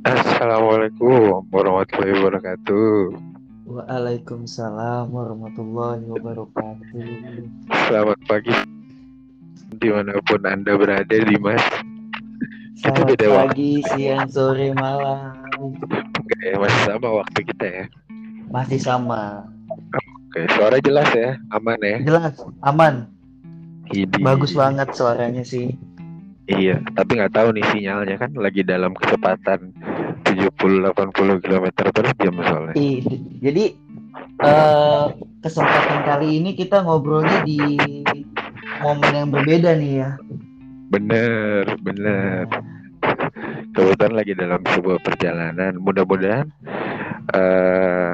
Assalamualaikum warahmatullahi wabarakatuh. Waalaikumsalam warahmatullahi wabarakatuh. Selamat pagi di mana pun anda berada, Dimas. Kita Selamat beda waktu. pagi, siang, sore, malam. Oke, masih sama waktu kita ya. Masih sama. Oke, suara jelas ya, aman ya. Jelas, aman. Idi. Bagus banget suaranya sih. Iya, tapi nggak tahu nih sinyalnya kan lagi dalam kecepatan 70-80 km per jam soalnya. Ih, Jadi eh, kesempatan kali ini kita ngobrolnya di momen yang berbeda nih ya. Bener, bener. Kebetulan lagi dalam sebuah perjalanan. Mudah-mudahan eh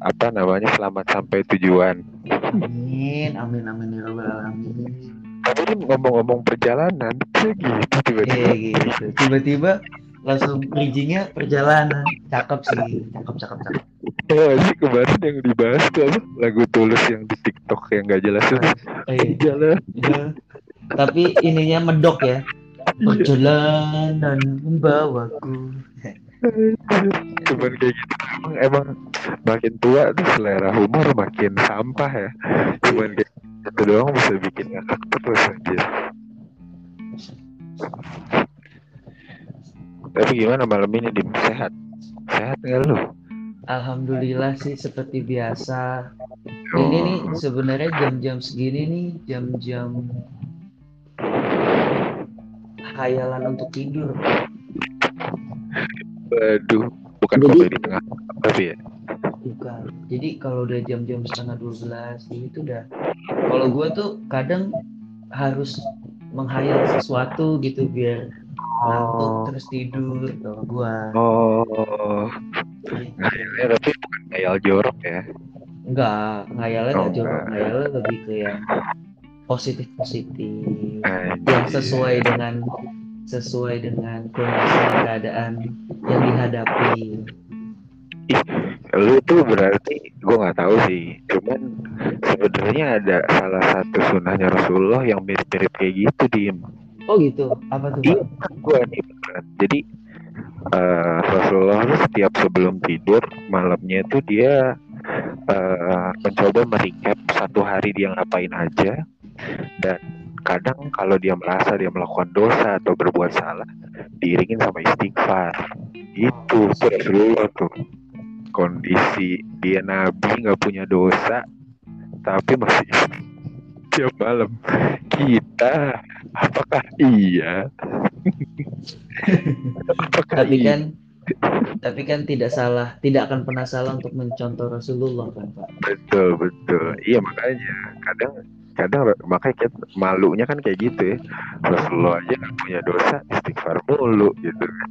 apa namanya selamat sampai tujuan. Amin, amin, amin ya alamin. Tapi ngomong-ngomong perjalanan, kayak gitu tiba-tiba. Kayak gitu. Tiba-tiba langsung bridgingnya perjalanan. Cakep sih, cakep, cakep, cakep. Ya sih kemarin yang dibahas tuh apa? Lagu tulus yang di TikTok yang gak jelas itu. Oh, iya. Jalan. Ya. Tapi ininya medok ya. Perjalanan membawaku. Cuman kayak gitu. Emang, emang makin tua tuh selera humor makin sampah ya. Cuman kayak itu doang bisa bikin ngakak terus anjir. Tapi gimana malam ini Dim? Sehat? Sehat nggak lu? Alhamdulillah sih seperti biasa. Ini nih sebenarnya jam-jam segini nih jam-jam hayalan untuk tidur. Waduh, bukan Jadi- komedi tengah tapi ya. Bukan. Jadi kalau udah jam-jam setengah 12 itu udah. Kalau gue tuh kadang harus menghayal sesuatu gitu biar ngantuk terus tidur kalau gua. Oh, ngayalnya tapi bukan ngayal jorok ya. Enggak, ngayalnya Oh, nggak jorok, enggak. ngayalnya lebih ke yang positif positif, yang sesuai dengan sesuai dengan kondisi keadaan yang dihadapi. Lu tuh berarti gue nggak tahu sih. Cuman sebenarnya ada salah satu sunnahnya Rasulullah yang mirip-mirip kayak gitu Dim. Oh gitu, apa tuh Iya, pak? gue nih. Jadi eh, Rasulullah setiap sebelum tidur malamnya itu dia eh, mencoba merecap satu hari dia ngapain aja. Dan kadang kalau dia merasa dia melakukan dosa atau berbuat salah diiringin sama istighfar. Itu tuh Rasulullah tuh. Kondisi dia nabi nggak punya dosa tapi masih tiap malam. Kita apakah iya? Apakah Tapi iya? kan tapi kan tidak salah, tidak akan pernah salah untuk mencontoh Rasulullah kan pak. betul betul. Iya makanya. Kadang kadang makanya kayak malunya kan kayak gitu ya. Rasulullah aja nggak punya dosa istighfar mulu gitu kan.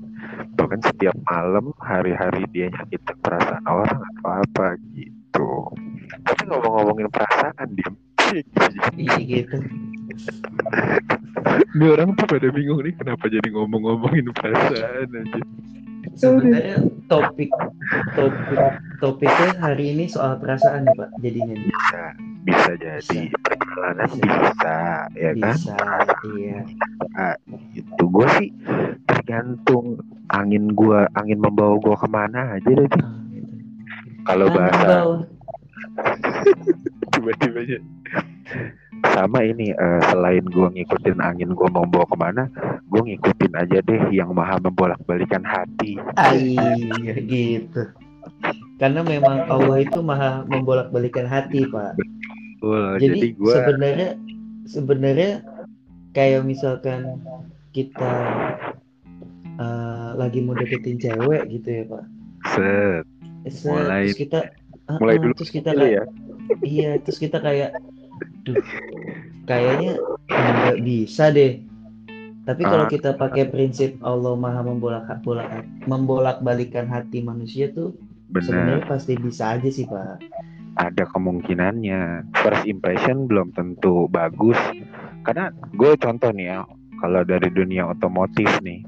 Bahkan setiap malam hari-hari dia nyakitin perasaan orang atau apa gitu. Tapi ngomong-ngomongin perasaan dia Iya gitu. Ini orang tuh pada bingung nih kenapa jadi ngomong-ngomongin perasaan aja. Sebenarnya topik topik topiknya hari ini soal perasaan nih pak. Jadinya nih. Bisa, bisa jadi perjalanan bisa, ya kan? bisa, iya. Itu gue sih tergantung angin gua, angin membawa gua ke mana aja deh. Ah, gitu. Kalau Angin bahasa bawah. tiba-tiba aja. Sama ini eh, selain gua ngikutin angin gua mau bawa ke mana, gua ngikutin aja deh yang maha membolak-balikan hati. Ah, iya gitu. Karena memang Allah itu maha membolak-balikan hati pak. Betul, Jadi, jadi gua sebenarnya sebenarnya kayak misalkan kita eh, lagi mau deketin cewek gitu ya pak. set Set, Mulai- terus kita mulai ah, dulu terus kita kayak ya. iya terus kita kayak duh kayaknya nggak bisa deh tapi kalau Ah. kita pakai prinsip Allah maha membolak bolak membolak balikan hati manusia tuh Benar. sebenarnya pasti bisa aja sih pak ada kemungkinannya first impression belum tentu bagus karena gue contoh nih ya kalau dari dunia otomotif nih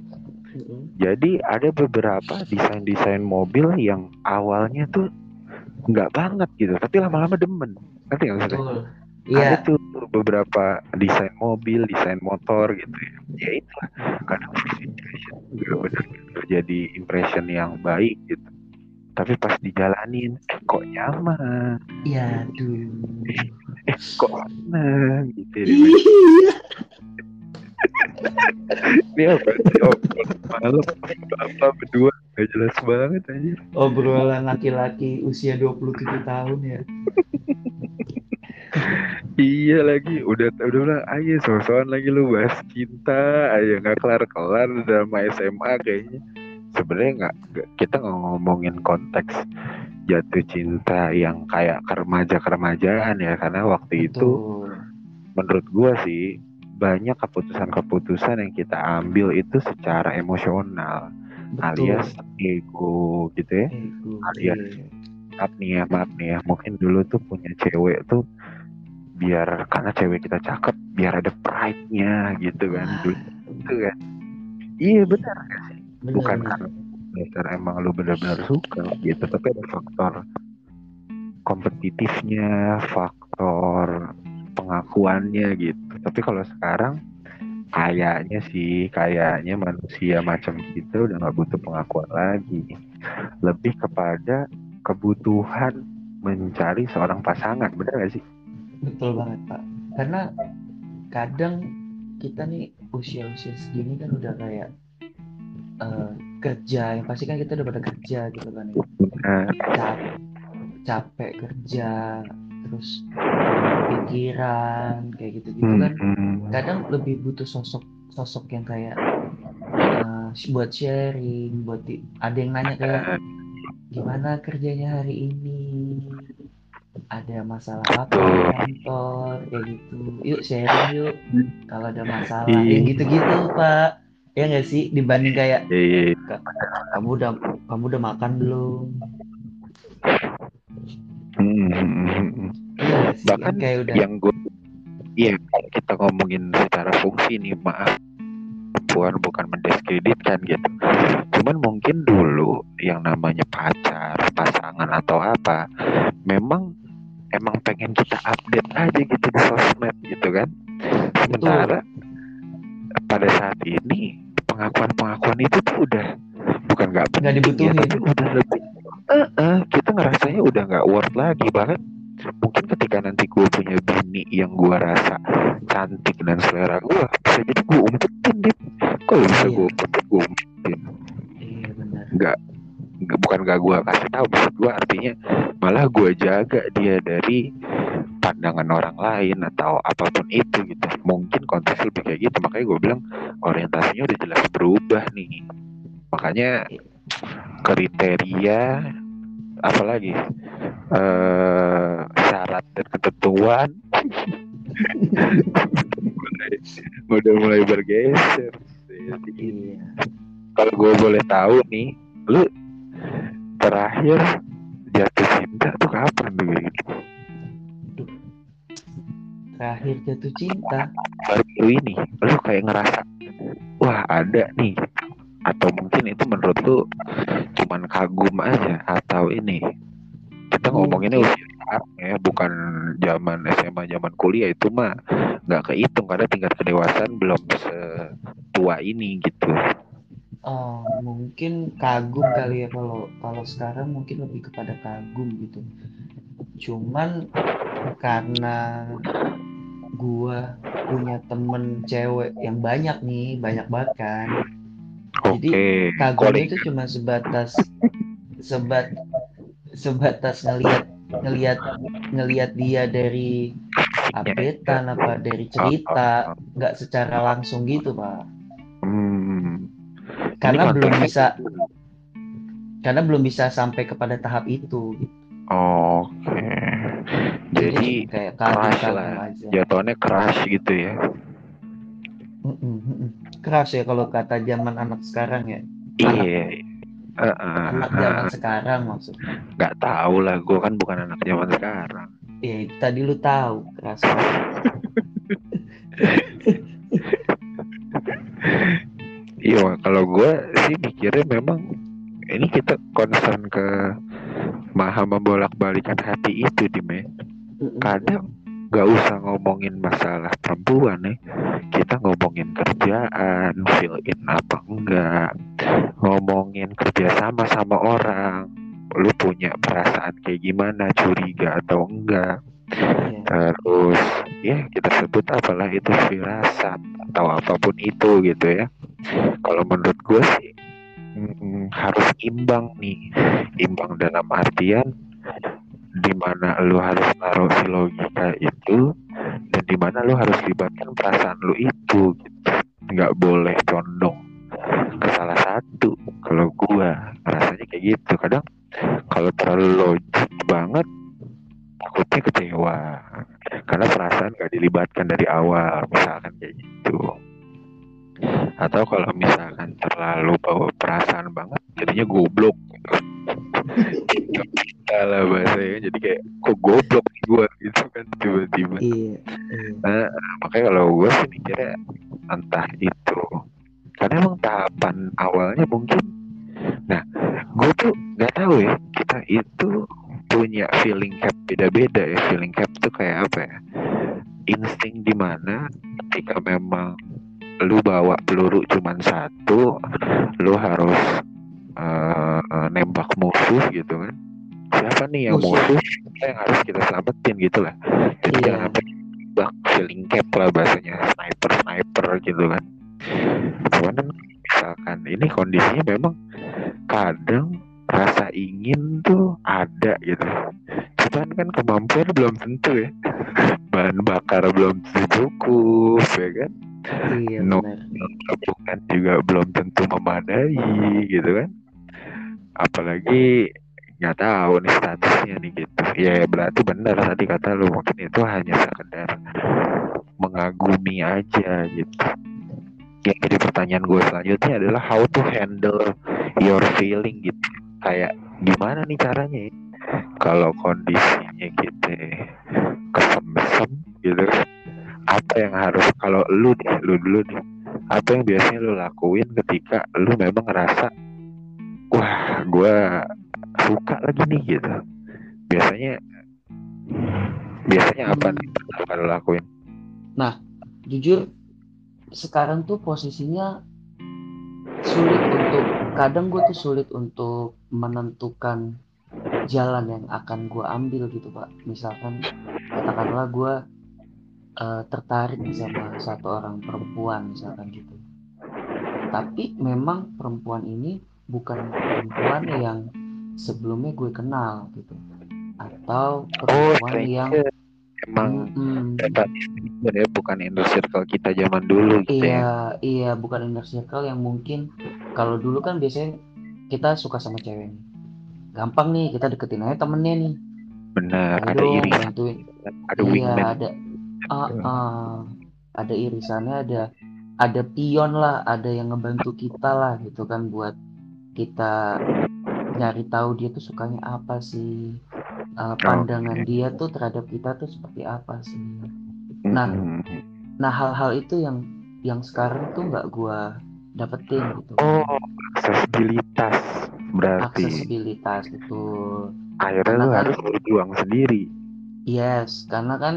jadi ada beberapa desain desain mobil yang awalnya tuh nggak banget gitu tapi lama-lama demen ngerti nggak maksudnya betul ada Iya, tuh beberapa desain mobil, desain motor gitu ya. Ya itu kadang first impression nggak benar-benar jadi impression yang baik gitu. Tapi pas dijalanin, eh kok nyaman, iya, aduh. eh kok seneng gitu ya. Iya. Ini apa sih obrolan malam apa berdua gak jelas banget aja. Obrolan laki-laki usia 27 tahun ya. Iya lagi, udah udah bilang ayo sosokan lagi lu bahas cinta, ayo nggak kelar kelar drama SMA kayaknya. Sebenarnya nggak kita nggak ngomongin konteks jatuh cinta yang kayak keremaja keremajaan ya, karena waktu itu Betul. menurut gua sih banyak keputusan-keputusan yang kita ambil itu secara emosional, Betul. alias ego gitu ya. Ego. alias Iya. maaf nih ya maaf nih ya mungkin dulu tuh punya cewek tuh biar karena cewek kita cakep biar ada pride-nya gitu kan Wah. dulu gitu kan iya benar gak sih Bener, bukan bener. karena dasar emang lu benar-benar suka gitu tapi ada faktor kompetitifnya faktor pengakuannya gitu tapi kalau sekarang kayaknya sih kayaknya manusia macam kita udah nggak butuh pengakuan lagi lebih kepada kebutuhan mencari seorang pasangan bener gak sih Betul banget Pak. Karena kadang kita nih usia-usia segini kan udah kayak eh, kerja, yang pasti kan kita udah pada kerja gitu kan ya. Benar. Cap- capek kerja, terus pikiran kayak gitu-gitu kan. Hmm, Kadang lebih butuh sosok sosok yang kayak eh, buat sharing, buat di- ada yang nanya kayak gimana kerjanya hari ini? Ada masalah apa di kantor? Kayak gitu. Yuk sharing yuk kalau ada masalah. Iya. ya gitu-gitu pak. Ya nggak sih? Dibanding kayak Iya, kamu udah kamu udah makan belum Bahkan kayak udah. yang gue iya kalau kita ngomongin secara fungsi nih maaf. Puan bukan mendiskreditkan gitu. Cuman mungkin dulu yang namanya pacar pasangan atau apa memang emang pengen kita update aja gitu di sosmed gitu kan. Sementara pada saat ini pengakuan-pengakuan itu tuh udah bukan nggak penting ya, dibutuhin. tapi udah lebih Eh, eh, kita ngerasanya udah nggak worth lagi. Bahkan mungkin ketika nanti gue punya bini yang gue rasa cantik dan selera gue bisa jadi gue umpetin dia. Kok lu bisa Iya. gue umpetin gue umpetin. Iya benar. Nggak nggak- bukan gak gue kasih tahu maksud gue artinya malah gue jaga dia dari pandangan orang lain atau apa pun itu gitu. Mungkin konteks lebih kayak gitu makanya gue bilang orientasinya udah jelas berubah nih. Makanya kriteria apalagi? Eh syarat dan ketentuan. Mulai, udah mulai bergeser Jadi, iya. Kalau gue boleh tahu nih lu terakhir jatuh cinta tuh kapan tuh gitu terakhir jatuh cinta? Baru ini lu kayak ngerasa wah ada nih atau mungkin itu menurut lu cuman kagum aja atau ini kita ngomonginnya usia sekarang ya bukan zaman SMA zaman kuliah itu mah nggak kehitung karena tingkat kedewasaan belum setua ini gitu Oh, mungkin kagum kali ya kalau kalau sekarang mungkin lebih kepada kagum gitu. Cuman karena gua punya temen cewek yang banyak nih, banyak banget kan. Oke Jadi kagumnya calling. itu cuma sebatas sebat sebatas ngelihat ngelihat ngelihat dia dari updatean apa dari cerita, nggak secara langsung gitu, Pak. Hmm. Karena Ini belum konteksnya bisa karena belum bisa sampai kepada tahap itu. gitu. Oke. Jadi kayak keras kagum lah. aja. jatuhnya keras gitu ya. Mm-mm, mm-mm. Keras ya kalau kata zaman anak sekarang ya. Iya. Heeh, Anak zaman sekarang maksudnya. nggak tahu lah, gue kan bukan anak zaman sekarang. Ya itu tadi lu tahu keras. Iya, kalau gue sih mikirnya memang ini kita concern ke maha membolak balikan hati itu di me. Mm-mm. Kadang nggak usah ngomongin masalah perempuan nih. Kita ngomongin kerjaan fill in apa enggak. Ngomongin kerja sama sama orang. Lu punya perasaan kayak gimana curiga atau enggak? Iya. terus ya kita sebut apalah itu firasat atau apa pun itu gitu ya. Kalau menurut gue sih mm, harus imbang nih. Imbang dalam artian di mana lu harus naruh si logika itu dan di mana lu harus libatkan perasaan lu itu gitu. Nggak boleh condong ke salah satu. Kalau gua rasanya kayak gitu. Kadang kalau terlalu logik banget takutnya kecewa. Karena perasaan gak dilibatkan dari awal misalkan kayak gitu atau kalau misalkan terlalu bawa perasaan banget jadinya goblok gitu lah bahasanya jadi kayak kok goblok gue gitu kan tiba-tiba Iya. iya. makanya kalau gue sih mikirnya entah itu karena emang tahapan awalnya mungkin nah gue tuh nggak tahu ya kita itu punya feeling cap beda-beda ya feeling cap tuh kayak apa ya insting di mana ketika memang lu bawa peluru cuman satu lu harus uh, nembak musuh gitu kan. Siapa nih yang Musuh. musuh? Siapa yang harus kita selamatin gitu lah. Jadi Iya. jangan sampai bak feeling cap lah bahasanya sniper sniper gitu kan. Cuman kan misalkan ini kondisinya memang kadang rasa ingin tuh ada gitu. Cuman kan kemampuan belum tentu ya. Bahan bakar belum tentu cukup ya kan? Iya tabungan juga belum tentu memadai gitu kan? Apalagi nggak tahu nih statusnya nih gitu. Ya berarti benar tadi kata lu mungkin itu hanya sekedar mengagumi aja gitu. Ya jadi pertanyaan gue selanjutnya adalah how to handle your feeling gitu kayak gimana nih caranya ya? kalau kondisinya gitu kesem-sem gitu apa yang harus kalau lu deh lu dulu nih apa yang biasanya lu lakuin ketika lu memang ngerasa wah gue suka lagi nih gitu biasanya biasanya apa Hmm. nih akan lu lakuin Jujur sekarang tuh posisinya sulit untuk kadang gue tuh sulit untuk menentukan jalan yang akan gue ambil gitu pak. Misalkan katakanlah gue eh, tertarik sama satu orang perempuan misalkan gitu. Tapi memang perempuan ini bukan perempuan yang sebelumnya gue kenal gitu. Atau oh perempuan yang stranger emang stranger ya bukan inner circle kita zaman dulu gitu ya Iya, iya, bukan inner circle yang mungkin kalau dulu kan biasanya kita suka sama cewek nih. Gampang nih kita deketin aja temennya nih. benar Ayo ada irisan bantuin. ada Iya, wingman ada ah, ah. ada irisannya, ada ada pion lah, ada yang ngebantu kita lah gitu kan buat kita nyari tahu dia tuh sukanya apa sih. Eh, pandangan dia tuh terhadap kita tuh seperti apa sih. Nah, Mm-mm. Nah hal-hal itu yang yang sekarang tuh nggak gua dapetin gitu. oh aksesibilitas berarti Aksesibilitas itu. akhirnya Karena lu kan- harus berjuang sendiri Yes, karena kan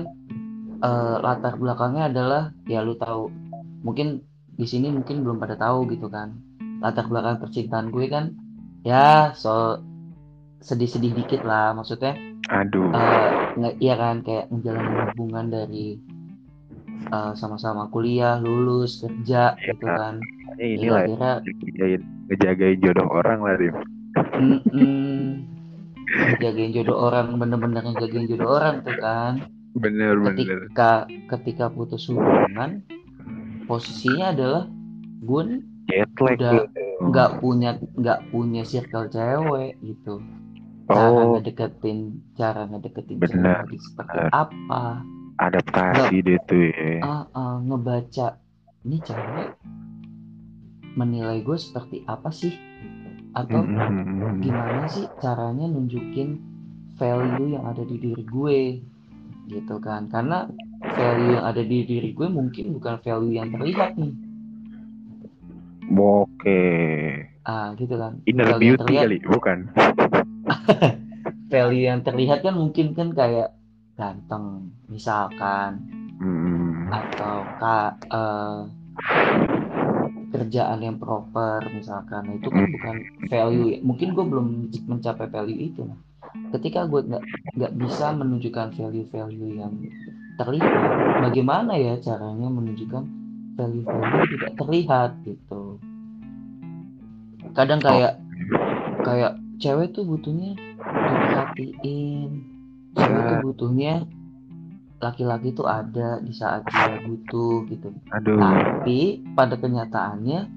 eh, latar belakangnya adalah ya lu tahu mungkin di sini mungkin belum pada tahu gitu kan. Latar belakang percintaan gue kan ya so sedih-sedih dikit lah maksudnya aduh. nge- iya kan kayak menjalani hubungan dari eh, sama-sama kuliah lulus kerja Iya, gitu kan. ini inilah akhirnya ngejagain, jodoh orang lah Dim. Mm-mm. Ngejagain jodoh orang bener-bener ngejagain jodoh orang tuh kan. Bener bener. Ketika ketika putus hubungan posisinya adalah gue nih jet lag Udah lu. nggak punya nggak punya circle cewek gitu cara oh. ngedeketin cara ngedeketin cewek seperti benar. apa? Adaptasi deh tuh ya. Ah, ah, ngebaca ini cewek menilai gue seperti apa sih? Atau Mm-mm. gimana sih caranya nunjukin value yang ada di diri gue? Gitu kan. Karena value yang ada di diri gue mungkin bukan value yang terlihat nih. Oke. Ah gitu kan. Inner Value beauty terlihat. kali bukan value yang terlihat kan mungkin kan kayak ganteng misalkan Hmm. atau kak eh, kerjaan yang proper misalkan itu kan Hmm. bukan value ya. mungkin gue belum mencapai value itu nah ketika gue nggak nggak bisa menunjukkan value-value yang terlihat bagaimana ya caranya menunjukkan value-value yang tidak terlihat gitu kadang kayak kayak cewek tuh butuhnya diperhatiin cewek tuh butuhnya laki-laki tuh ada di saat dia butuh gitu Aduh. tapi pada kenyataannya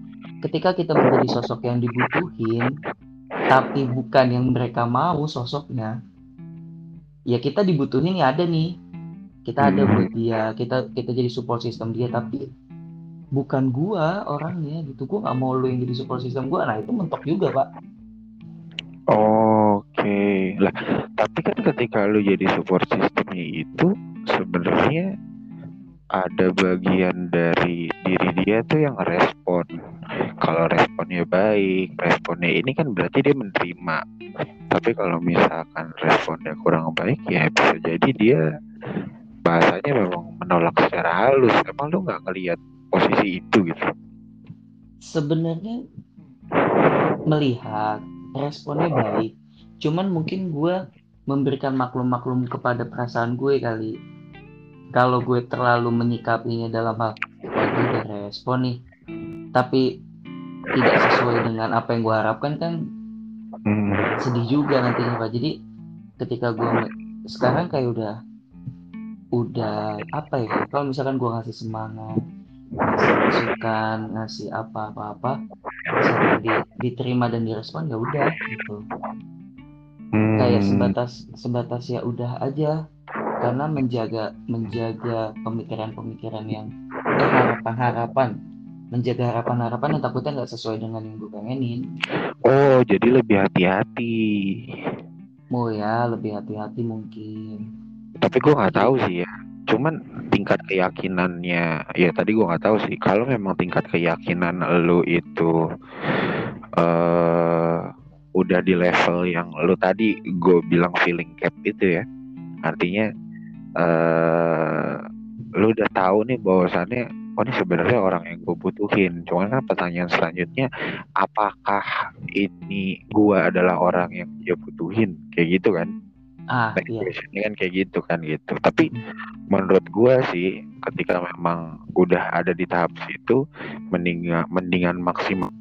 ketika kita menjadi sosok yang dibutuhin tapi bukan yang mereka mau sosoknya ya kita dibutuhin ya ada nih kita ada Hmm. buat dia kita kita jadi support system dia tapi bukan gua orangnya gitu gua nggak mau lu yang jadi support system gua nah itu mentok juga pak. Lah, tapi kan ketika lu jadi support systemnya itu sebenarnya ada bagian dari diri dia tuh yang respon. Kalau responnya baik, responnya ini kan berarti dia menerima. Tapi kalau misalkan responnya kurang baik, ya bisa jadi dia bahasanya memang menolak secara halus. Emang lu nggak ngelihat posisi itu gitu? sebenarnya melihat responnya baik cuman mungkin gua memberikan maklum-maklum kepada perasaan gue kali. Kalau gue terlalu menyikapinya dalam hal udah respon nih. Tapi tidak sesuai dengan apa yang gue harapkan kan Hmm. sedih juga nantinya pak. Jadi ketika gue sekarang kayak udah udah apa ya? Kalau misalkan gue ngasih semangat ngasih masukan ngasih apa apa apa misalkan di- diterima dan direspon ya udah gitu Hmm. kayak sebatas sebatas ya udah aja karena menjaga menjaga pemikiran-pemikiran yang eh, harapan-harapan menjaga harapan-harapan yang takutnya nggak sesuai dengan yang gue pengenin Oh, jadi lebih hati-hati. mau ya lebih hati-hati mungkin Tapi gue nggak tahu sih ya. Cuman tingkat keyakinannya, ya tadi gue nggak tahu sih. Kalau memang tingkat keyakinan lu itu eh udah di level yang lu tadi gue bilang feeling cap itu ya. Artinya eh lu udah tahu nih bahwasannya oh ini sebenarnya orang yang gue butuhin. Cuman kan pertanyaan selanjutnya, apakah ini gue adalah orang yang dia butuhin? Kayak gitu kan? ah Next iya questionnya kan kayak gitu kan gitu. Tapi menurut gua sih ketika memang udah ada di tahap situ mendingan mendingan maksimal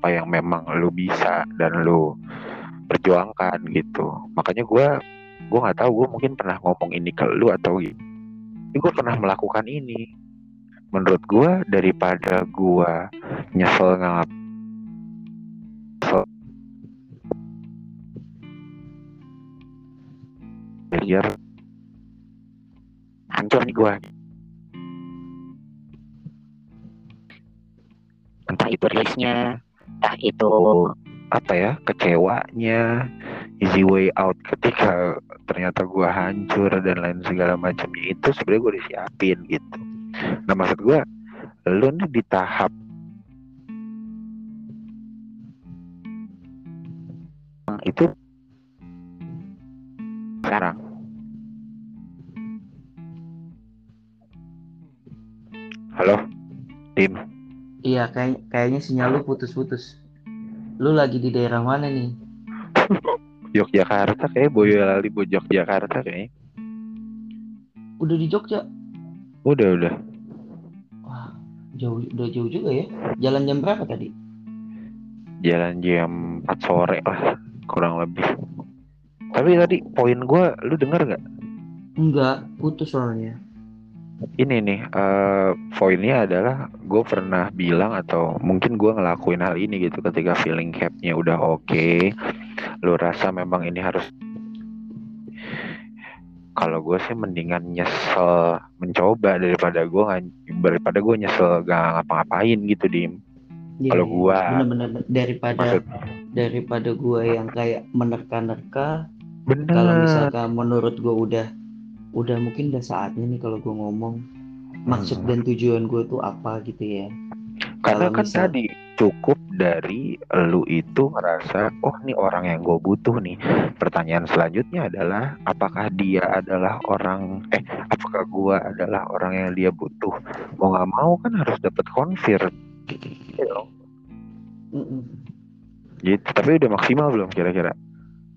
apa yang memang lu bisa dan lu perjuangkan gitu. Makanya gua gua nggak tahu gua mungkin pernah ngomong ini ke lu atau gitu. Gua pernah melakukan ini. Menurut gua daripada gua nyesel nggak biar hancur nih gua entah itu rilisnya entah itu apa ya kecewanya easy way out ketika ternyata gua hancur dan lain segala macamnya itu sebenarnya gua disiapin gitu. Nah maksud gua lu nih di tahap itu sekarang. Halo? Tim iya kayak kayaknya sinyal lu putus-putus. Lu lagi di daerah mana nih? Yogyakarta kayak Boyolali Bojok Jakarta kayaknya udah di Jogja? Udah udah. Wah jauh udah jauh juga ya. Jalan jam berapa tadi? Jalan jam 4 sore lah kurang lebih. Tapi tadi poin gua lu denger nggak? Enggak putus soalnya ini nih eh, poinnya adalah gue pernah bilang atau mungkin gue ngelakuin hal ini gitu ketika feeling capnya udah oke. Lu rasa memang ini harus kalau gue sih mendingan nyesel mencoba daripada gue daripada gue nyesel gak ngapa-ngapain gitu dim. Iya, Kalau iya. gua- bener-bener. Daripada maksud daripada gua yang kayak menerka-nerka kalau misalkan menurut gua udah udah mungkin udah saatnya nih kalau gua ngomong. Maksud Hmm. dan tujuan gua tuh apa gitu ya? Karena kan misal- tadi cukup dari lu itu ngerasa oh ini orang yang gue butuh nih. Pertanyaan selanjutnya adalah apakah dia adalah orang eh apakah gue adalah orang yang dia butuh? Mau nggak mau kan harus dapat konfir. Gitu tapi udah maksimal belum kira-kira?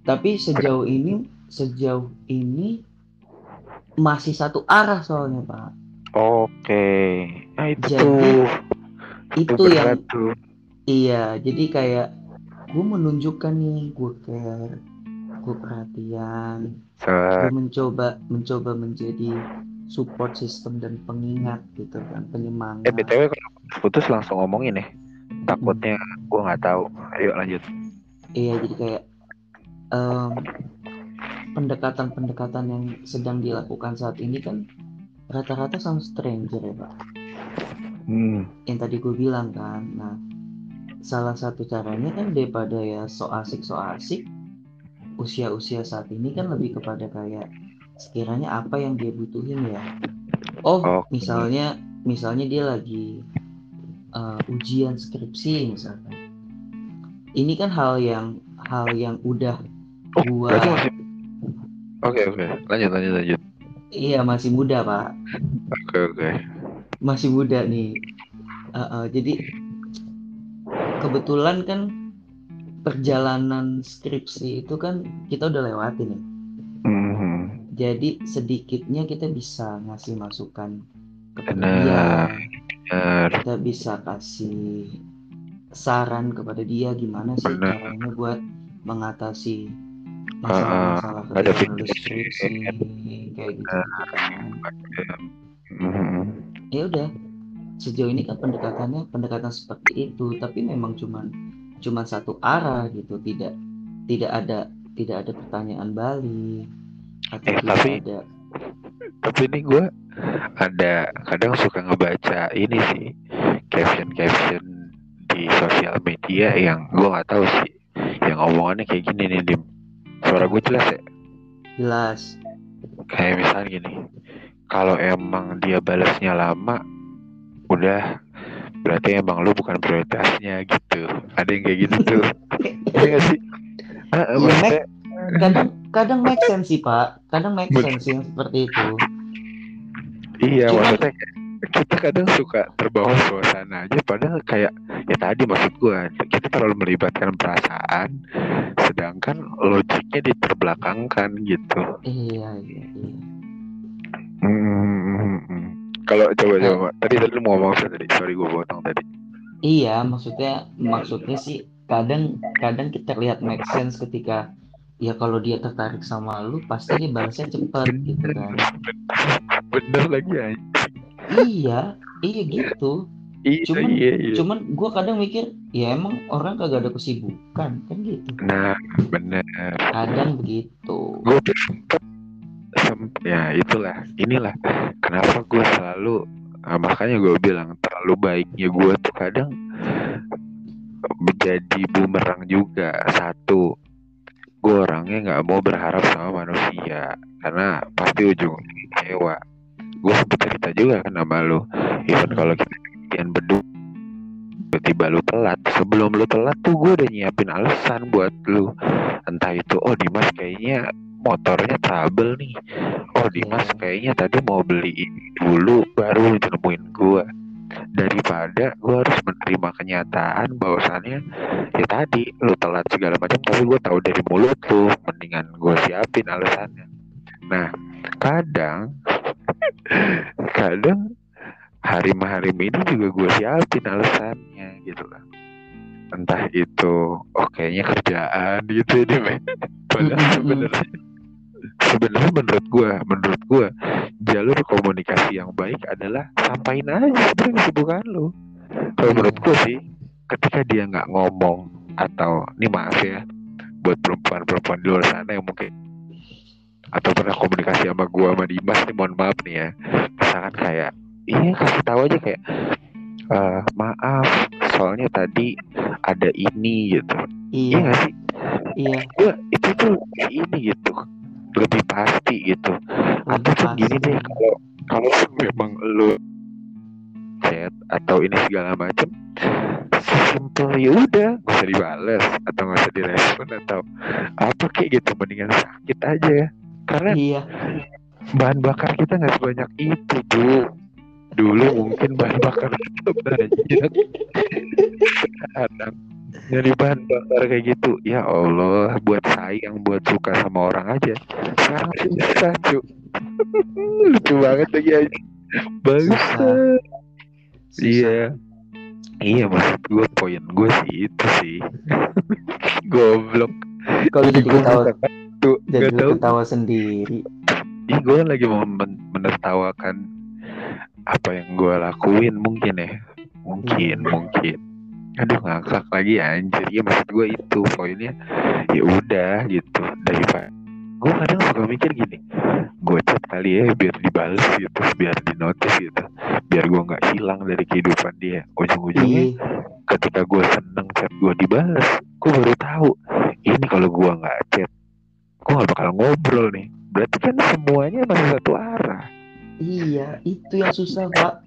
Tapi sejauh ini sejauh ini masih satu arah soalnya pak. Oke. Nah itu Jadi, tuh. itu yang tuh. iya jadi kayak gue menunjukkan nih gue care gue perhatian. Gue mencoba mencoba menjadi support system dan pengingat gitu kan penyemangat. Eh btw kalau putus langsung ngomongin ya. Takutnya gue nggak tahu. Ayo lanjut. Iya jadi kayak um, pendekatan-pendekatan yang sedang dilakukan saat ini kan rata-rata sama stranger ya pak hmm. yang tadi gue bilang kan nah salah satu caranya kan daripada ya so asik so asik usia-usia saat ini kan lebih kepada kayak sekiranya apa yang dia butuhin ya oh Oke. misalnya misalnya dia lagi uh, ujian skripsi misalkan ini kan hal yang hal yang udah Oh, gua masih oke oke. Lanjut lanjut lanjut. Iya masih muda pak. Oke oke. Masih muda nih. Uh, uh, jadi kebetulan kan perjalanan skripsi itu kan kita udah lewatin ya Mhm. jadi sedikitnya kita bisa ngasih masukan kepada dia. Kita bisa kasih saran kepada dia gimana sih Benar. caranya buat mengatasi Ah, masalah-masalah ada ketika nulis feedback. skripsi kayak gitu kan Mhm. ya udah sejauh ini kan pendekatannya pendekatan seperti itu. Tapi memang cuman cuman satu arah gitu. Tidak tidak ada tidak ada pertanyaan balik. Atau Eh, tapi- ada tapi ini gue ada kadang suka ngebaca ini sih caption caption di sosial media yang gue nggak tahu sih yang omongannya kayak gini nih dim suara gue jelas ya? Jelas. Kayak misalnya gini kalau emang dia balasnya lama udah berarti emang lu bukan prioritasnya gitu. Ada yang kayak gitu tuh. Iya nggak sih? Ah, Iya, maksudnya kadang kadang make sense sih pak. Kadang make sense yang seperti itu. Iya Cuman- maksudnya kita kadang suka terbawa suasana aja padahal kayak ya tadi maksud gua kita terlalu melibatkan perasaan sedangkan logiknya diterbelakangkan gitu iya iya, iya. Hmm, kalau coba Nah. coba tadi tadi mau ngomong apa tadi sorry gua potong tadi Iya, maksudnya maksudnya sih kadang kadang kita lihat make sense ketika ya kalau dia tertarik sama lu pasti dia balasnya cepet gitu kan. bener lagi ya Iya, iya gitu. Iya Cuman iya iya. cuman gua kadang mikir ya emang orang kagak ada kesibukan kan gitu. nah bener Kadang begitu. gue sempet sem- ya itulah inilah. Kenapa gue selalu ah, makanya gue bilang terlalu baiknya gue tuh kadang menjadi bumerang juga. Satu gue orangnya nggak mau berharap sama manusia karena pasti ujungnya kecewa. Gue sempet cerita juga kan sama lu even kalau kita kalian berdua tiba-tiba lu telat. Sebelum lu telat tuh gue udah nyiapin alasan buat lu. Entah itu oh Dimas kayaknya motornya trouble nih. Oh Dimas Iya. kayaknya tadi mau beli ini dulu baru nemuin gue daripada gue harus menerima kenyataan bahwasannya ya tadi lu telat segala macam tapi gue tahu dari mulut lu. Mendingan gue siapin alasannya. Nah kadang kadang harim-harim ini juga gue siapin alasannya gitu lah entah itu oh kayaknya kerjaan gitu Dim, ya. padahal sebenarnya sebenarnya menurut gue menurut gue jalur komunikasi yang baik adalah sampaikan aja sebenarnya kesibukan lu kalau Iya. menurut gue sih ketika dia nggak ngomong atau ini maaf ya buat perempuan-perempuan di luar sana yang mungkin atau pernah komunikasi sama gua sama Dimas nih mohon maaf nih ya misalkan kayak iya kasih tahu aja kayak "Eh, maaf soalnya tadi ada ini gitu. Iya Iya, gak sih? Iya. gua itu tuh ini gitu lebih pasti gitu. Ataupun gini pasti. deh kalau kalau memang lu chat atau ini segala macem sesimpel ya udah nggak usah dibales atau nggak usah direspon atau apa kayak gitu mendingan sakit aja. Ya karena iya. bahan bakar kita nggak sebanyak itu bu dulu mungkin bahan bakar banyak sekarang dari bahan bakar kayak gitu. Ya Allah buat sayang buat suka sama orang aja. Sekarang susah cu. Lucu banget lagi aja. Bagus iya. Iya maksud gue poin gue sih itu sih. Goblok. Kalau jadi nggak tahu jadi nggak lu tahu. ketawa sendiri. Ih, gue lagi mau men- menertawakan apa yang gue lakuin mungkin ya. Mungkin Hmm. mungkin. Aduh ngakak lagi anjir. Ya maksud gue itu poinnya. Ya udah gitu. Daripada gue kadang suka mikir gini gue chat kali ya biar dibales gitu. Biar di notice gitu. Biar gue nggak hilang dari kehidupan dia. Ujung-ujungnya iya. ketika gue seneng chat gue dibales gue baru tahu ini kalau gue nggak chat gue nggak bakal ngobrol nih. Berarti kan semuanya masih satu arah iya itu yang susah pak.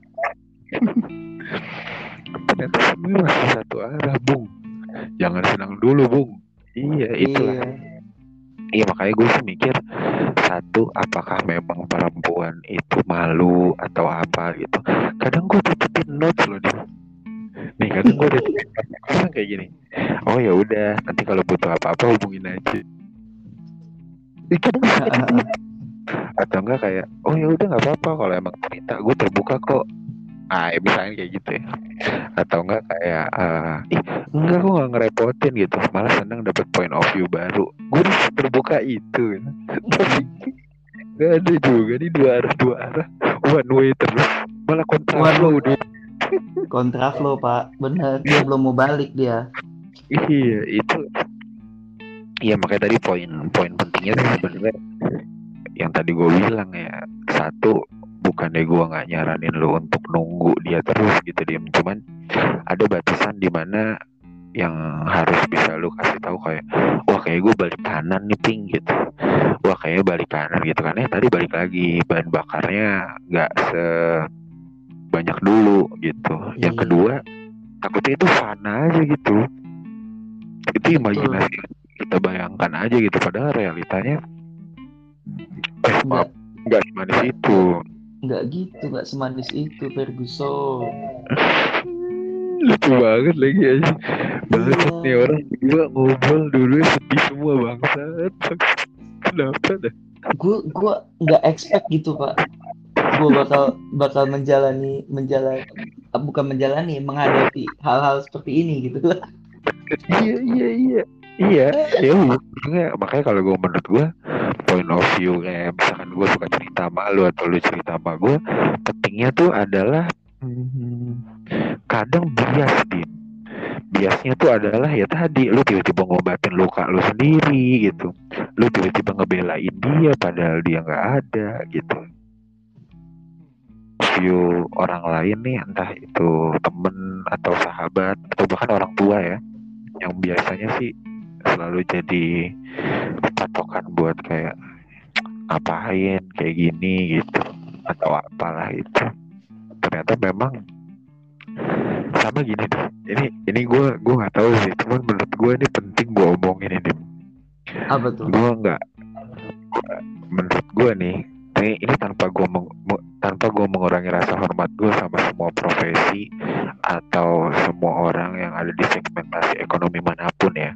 Ternyata semuanya masih satu arah bung. Jangan senang dulu bung. Iya itulah. Iya iya makanya gue sih mikir satu apakah memang perempuan itu malu atau apa gitu. Kadang gue titipin notes loh dia nih kadang gue titipin Kadang kayak gini oh ya udah nanti kalau butuh apa-apa hubungin aja. Kadang. atau enggak kayak oh ya udah nggak apa-apa kalau emang cerita gue terbuka kok. Ah ya misalnya kayak gitu ya. Atau enggak kayak eh, ih enggak gue nggak ngerepotin gitu. Malah senang dapat point of view baru. Gue udah terbuka itu. Tapi nggak ada juga nih dua arah dua arah. One way terus. Malah kontraflow dia. Kontraflow pak. Bener dia belum mau balik dia. Iya itu. Iya makanya tadi poin poin pentingnya sebenarnya yang tadi gue bilang ya satu bukannya gue nggak nyaranin lo untuk nunggu dia terus gitu diem cuman ada batasan di mana yang harus bisa lu kasih tahu kayak wah kayak gue balik kanan nih ping gitu. Wah kayaknya balik kanan gitu kan. Ya tadi balik lagi bahan bakarnya nggak sebanyak dulu gitu. Yang Iya. kedua takutnya itu fana aja gitu. Itu imajinasi kita bayangkan aja gitu padahal realitanya eh, nggak maaf nggak semanis itu. Nggak gitu nggak semanis itu Ferguson. Lucu banget lagi aja. Banget Iya. nih orang berdua ngobrol dulu sedih semua bangsat. Kenapa dah? Gue gue nggak expect gitu pak. Gue bakal bakal menjalani menjalani bukan menjalani menghadapi hal-hal seperti ini gitu. Iya iya iya. Iya ya makanya makanya kalau gue menurut gue point of view kayak misalkan gue suka cerita sama lu atau lu cerita sama gue pentingnya tuh adalah kadang bias din. Biasnya tuh adalah ya tadi lu tiba-tiba ngobatin luka lu sendiri gitu. Lu tiba-tiba ngebelain dia padahal dia nggak ada gitu. View orang lain nih entah itu temen atau sahabat atau bahkan orang tua ya yang biasanya sih selalu jadi patokan buat kayak ngapain? Kayak gini gitu. Atau apalah itu. Ternyata memang sama gini deh ini ini gue gue nggak tahu sih. Cuman menurut gue ini penting gue omongin ini. Apa tuh? Gue nggak menurut gue nih ini, ini tanpa gue meng, tanpa gue mengurangi rasa hormat gue sama semua profesi atau semua orang yang ada di segmentasi ekonomi mana pun ya.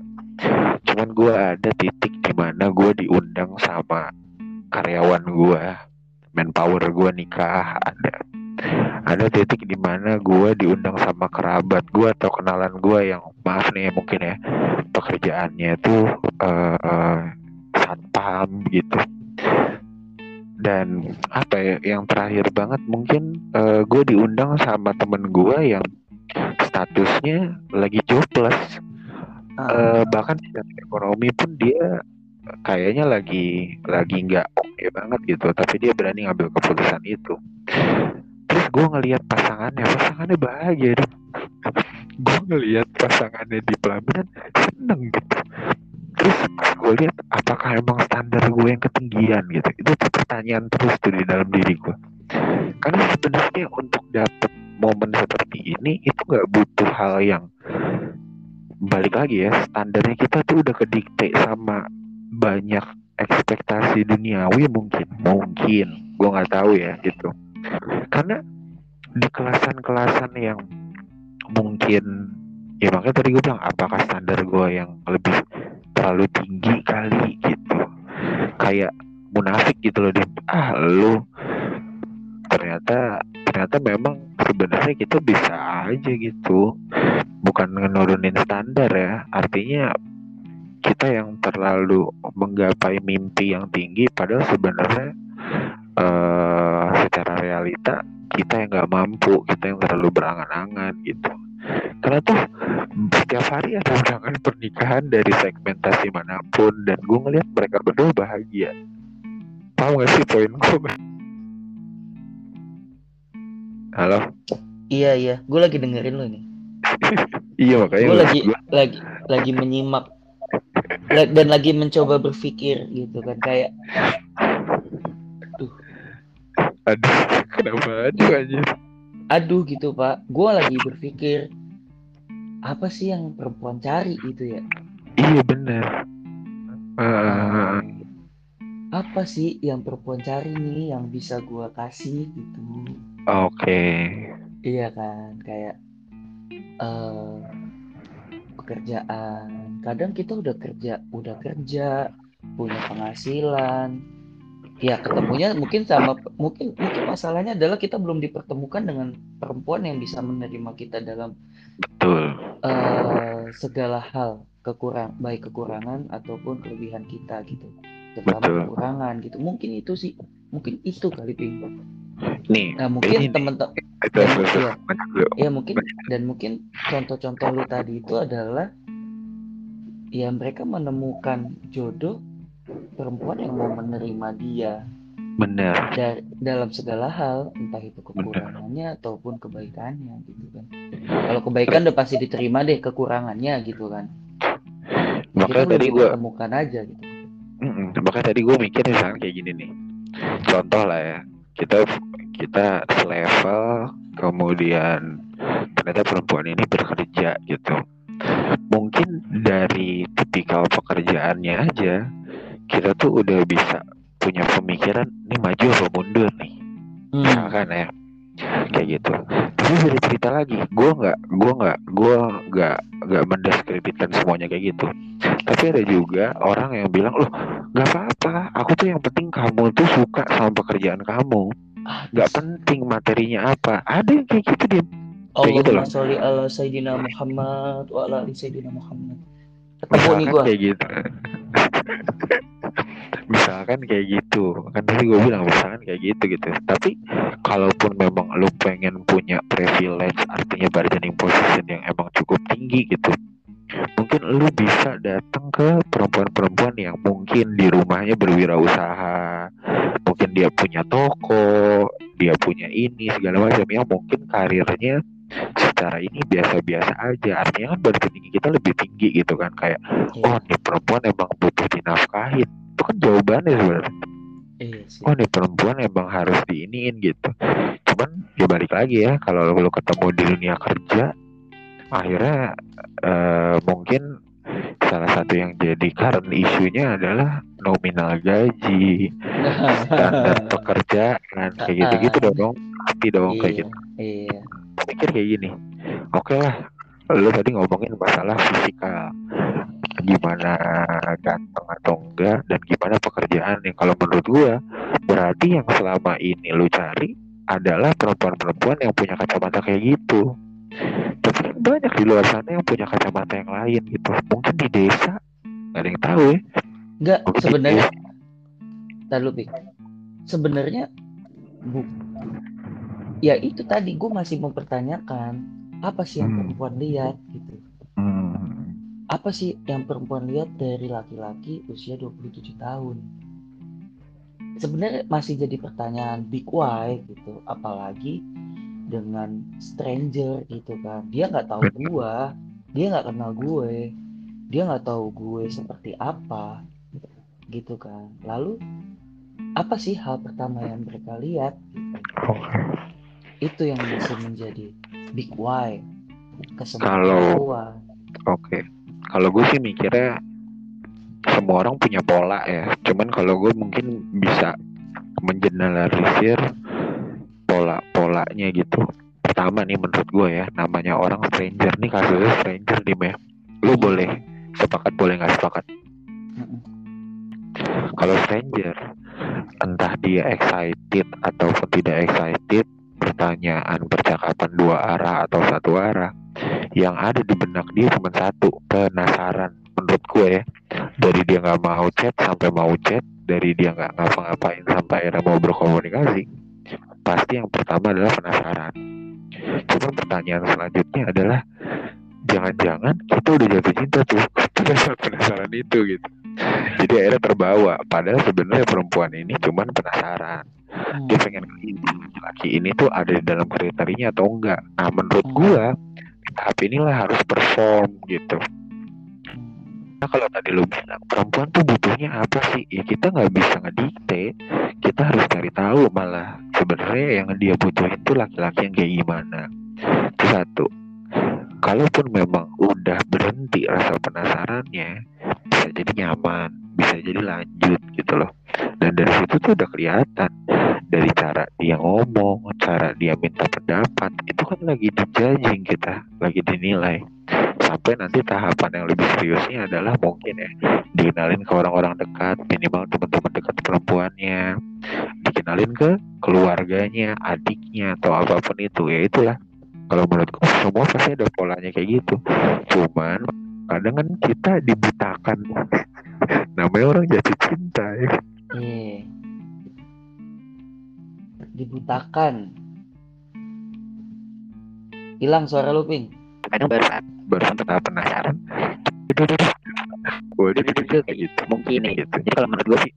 Cuman gue ada titik di mana gue diundang sama karyawan gue manpower gue nikah ada ada titik di mana gue diundang sama kerabat gue atau kenalan gue yang maaf nih mungkin ya pekerjaannya tuh eh satpam gitu dan apa ya yang terakhir banget mungkin eh, gue diundang sama temen gue yang statusnya lagi jobless. Eh, bahkan secara ekonomi pun dia kayaknya lagi lagi nggak oke banget gitu. Tapi dia berani ngambil keputusan itu. Terus gue ngelihat pasangannya pasangannya bahagia dong. Gue ngelihat pasangannya di pelaminan seneng gitu terus gue lihat apakah emang standar gue yang ketinggian gitu? Itu pertanyaan terus tuh di dalam diri gue karena sebenarnya untuk dapet momen seperti ini itu nggak butuh hal yang balik lagi ya. Standarnya kita tuh udah kedikte sama banyak ekspektasi duniawi mungkin. Mungkin. Gue nggak tahu ya gitu. Karena di kelasan-kelasan yang mungkin ya makanya tadi gue bilang apakah standar gue yang lebih terlalu tinggi kali gitu. Kayak munafik gitu loh dia ah lu. Ternyata ternyata memang sebenarnya kita bisa aja gitu. Bukan menurunin standar ya. Artinya kita yang terlalu menggapai mimpi yang tinggi padahal sebenarnya uh, secara realita kita yang nggak mampu kita yang terlalu berangan-angan gitu karena tuh setiap hari ada undangan pernikahan dari segmentasi mana pun dan gue ngeliat mereka berdua bahagia. Tahu gak sih poin gue halo? Iya iya. Gue lagi dengerin lo nih iya makanya gue lagi gua... lagi lagi menyimak. Dan lagi mencoba berpikir gitu kan kayak aduh. Aduh kenapa aduh aja aduh gitu pak. Gue lagi berpikir apa sih yang perempuan cari itu ya? Iya benar uh... apa sih yang perempuan cari nih yang bisa gue kasih gitu? Oke. Okay. iya kan kayak uh, pekerjaan. Kadang kita udah kerja udah kerja punya penghasilan ya ketemunya mungkin sama mungkin mungkin masalahnya adalah kita belum dipertemukan dengan perempuan yang bisa menerima kita dalam betul. uh, segala hal kekurang baik kekurangan ataupun kelebihan kita gitu. Terutama betul. kekurangan gitu. Mungkin itu sih. Mungkin itu kali ping. Nih nah mungkin teman-teman ya, ya mungkin. Dan mungkin contoh-contoh lu tadi itu adalah ya mereka menemukan jodoh perempuan yang mau menerima dia benar. dari dalam segala hal entah itu kekurangannya benar. ataupun kebaikannya gitu kan. Kalau kebaikan udah pasti diterima deh kekurangannya gitu kan. Makanya tadi gue temukan aja gitu. Mm -mm, makanya tadi gue mikir misalnya kayak gini nih. Contoh lah ya kita kita selevel kemudian ternyata perempuan ini bekerja gitu. Mungkin dari tipikal pekerjaannya aja kita tuh udah bisa punya pemikiran ini maju atau mundur nih? Hmm. misalkan ya kayak gitu. Tapi beda cerita lagi. Gue nggak gue nggak gue nggak nggak mendiskreditkan semuanya kayak gitu. Tapi ada juga orang yang bilang loh nggak apa-apa. Aku tuh yang penting kamu tuh suka sama pekerjaan kamu. Nggak penting materinya apa. Ada yang kayak gitu dia Allah gitu loh. ala Sayyidina Muhammad wa ala Sayyidina Muhammad. Ketemu nih gue kayak gitu misalkan kayak gitu. Kan tadi gue bilang misalkan kayak gitu gitu. Tapi kalaupun memang lu pengen punya privilege artinya bargaining position yang emang cukup tinggi gitu mungkin lu bisa datang ke perempuan-perempuan yang mungkin di rumahnya berwirausaha. Mungkin dia punya toko dia punya ini segala macam. Yang mungkin karirnya secara ini biasa-biasa aja. Artinya kan bargaining kita lebih tinggi gitu kan. Kayak yeah. oh nih perempuan emang butuh dinafkahin. Itu kan jawabannya sebenarnya. Iya oh nih perempuan emang harus diiniin gitu. Cuman ya balik lagi ya kalau lo ketemu di dunia kerja akhirnya uh, mungkin salah satu yang jadi current isunya adalah nominal gaji standar pekerjaan kayak gitu-gitu dong. Pasti dong iya, kayak gitu. iya. pikir kayak gini. Oke okay lah lo tadi ngomongin masalah fisikal. Gimana ganteng atau enggak dan gimana pekerjaan yang kalau menurut gua berarti yang selama ini lu cari adalah perempuan-perempuan yang punya kacamata kayak gitu. Tapi banyak di luar sana yang punya kacamata yang lain gitu. Mungkin di desa nggak ada yang tahu ya nggak sebenarnya lalu sebenarnya bu ya itu tadi gue masih mempertanyakan apa sih yang hmm. perempuan lihat gitu. Apa sih yang perempuan lihat dari laki-laki usia 27 tahun? Sebenarnya masih jadi pertanyaan big why gitu, apalagi dengan stranger gitu kan. Dia nggak tahu gua, dia nggak kenal gue, dia nggak tahu gue seperti apa gitu kan. Lalu apa sih hal pertama yang mereka lihat? Gitu? itu yang bisa menjadi big why Kalau- kesemua Oke, kalau gue sih mikirnya semua orang punya pola ya. Cuman kalau gue mungkin bisa mengeneralisir pola-polanya gitu. Pertama nih menurut gue ya, namanya orang stranger nih kasusnya stranger di me. Lu boleh sepakat boleh nggak sepakat? Kalau stranger, entah dia excited ataupun tidak excited, pertanyaan percakapan dua arah atau satu arah, yang ada di benak dia cuma satu, penasaran. Menurut gue ya, dari dia nggak mau chat sampai mau chat, dari dia nggak ngapa-ngapain sampai akhirnya mau berkomunikasi, pasti yang pertama adalah penasaran. Cuman pertanyaan selanjutnya adalah, jangan-jangan kita udah jatuh cinta tuh pada saat penasaran itu gitu. Jadi akhirnya terbawa. Padahal sebenarnya perempuan ini cuman penasaran. Hmm. Dia pengen ini laki ini tuh ada di dalam kriterianya atau enggak. Nah menurut Hmm. gua tahap inilah harus perform gitu. Nah kalau tadi lu bilang perempuan tuh butuhnya apa sih? Ya kita nggak bisa ngedikte. Kita harus cari tahu malah sebenarnya yang dia butuhin tuh laki-laki yang kayak gimana. Itu satu. Kalaupun memang udah berhenti rasa penasarannya, bisa jadi nyaman, bisa jadi lanjut gitu loh. Dan dari situ tuh udah kelihatan dari cara dia ngomong, cara dia minta pendapat, itu kan lagi dijajing kita, lagi dinilai. Sampai nanti tahapan yang lebih seriusnya adalah mungkin ya dikenalin ke orang-orang dekat, minimal teman-teman dekat perempuannya, dikenalin ke keluarganya, adiknya atau apa pun itu ya itulah. Kalau menurutku semua pasti ada polanya kayak gitu. Cuman kadang kan kita dibutakan namanya orang jatuh cinta ya. Iya. Dibutakan. Hilang suara lu, Ping. kadang baru saat baru tahap penasaran itu itu itu kayak gitu mungkin ya. gitu Jadi kalau menurut gue sih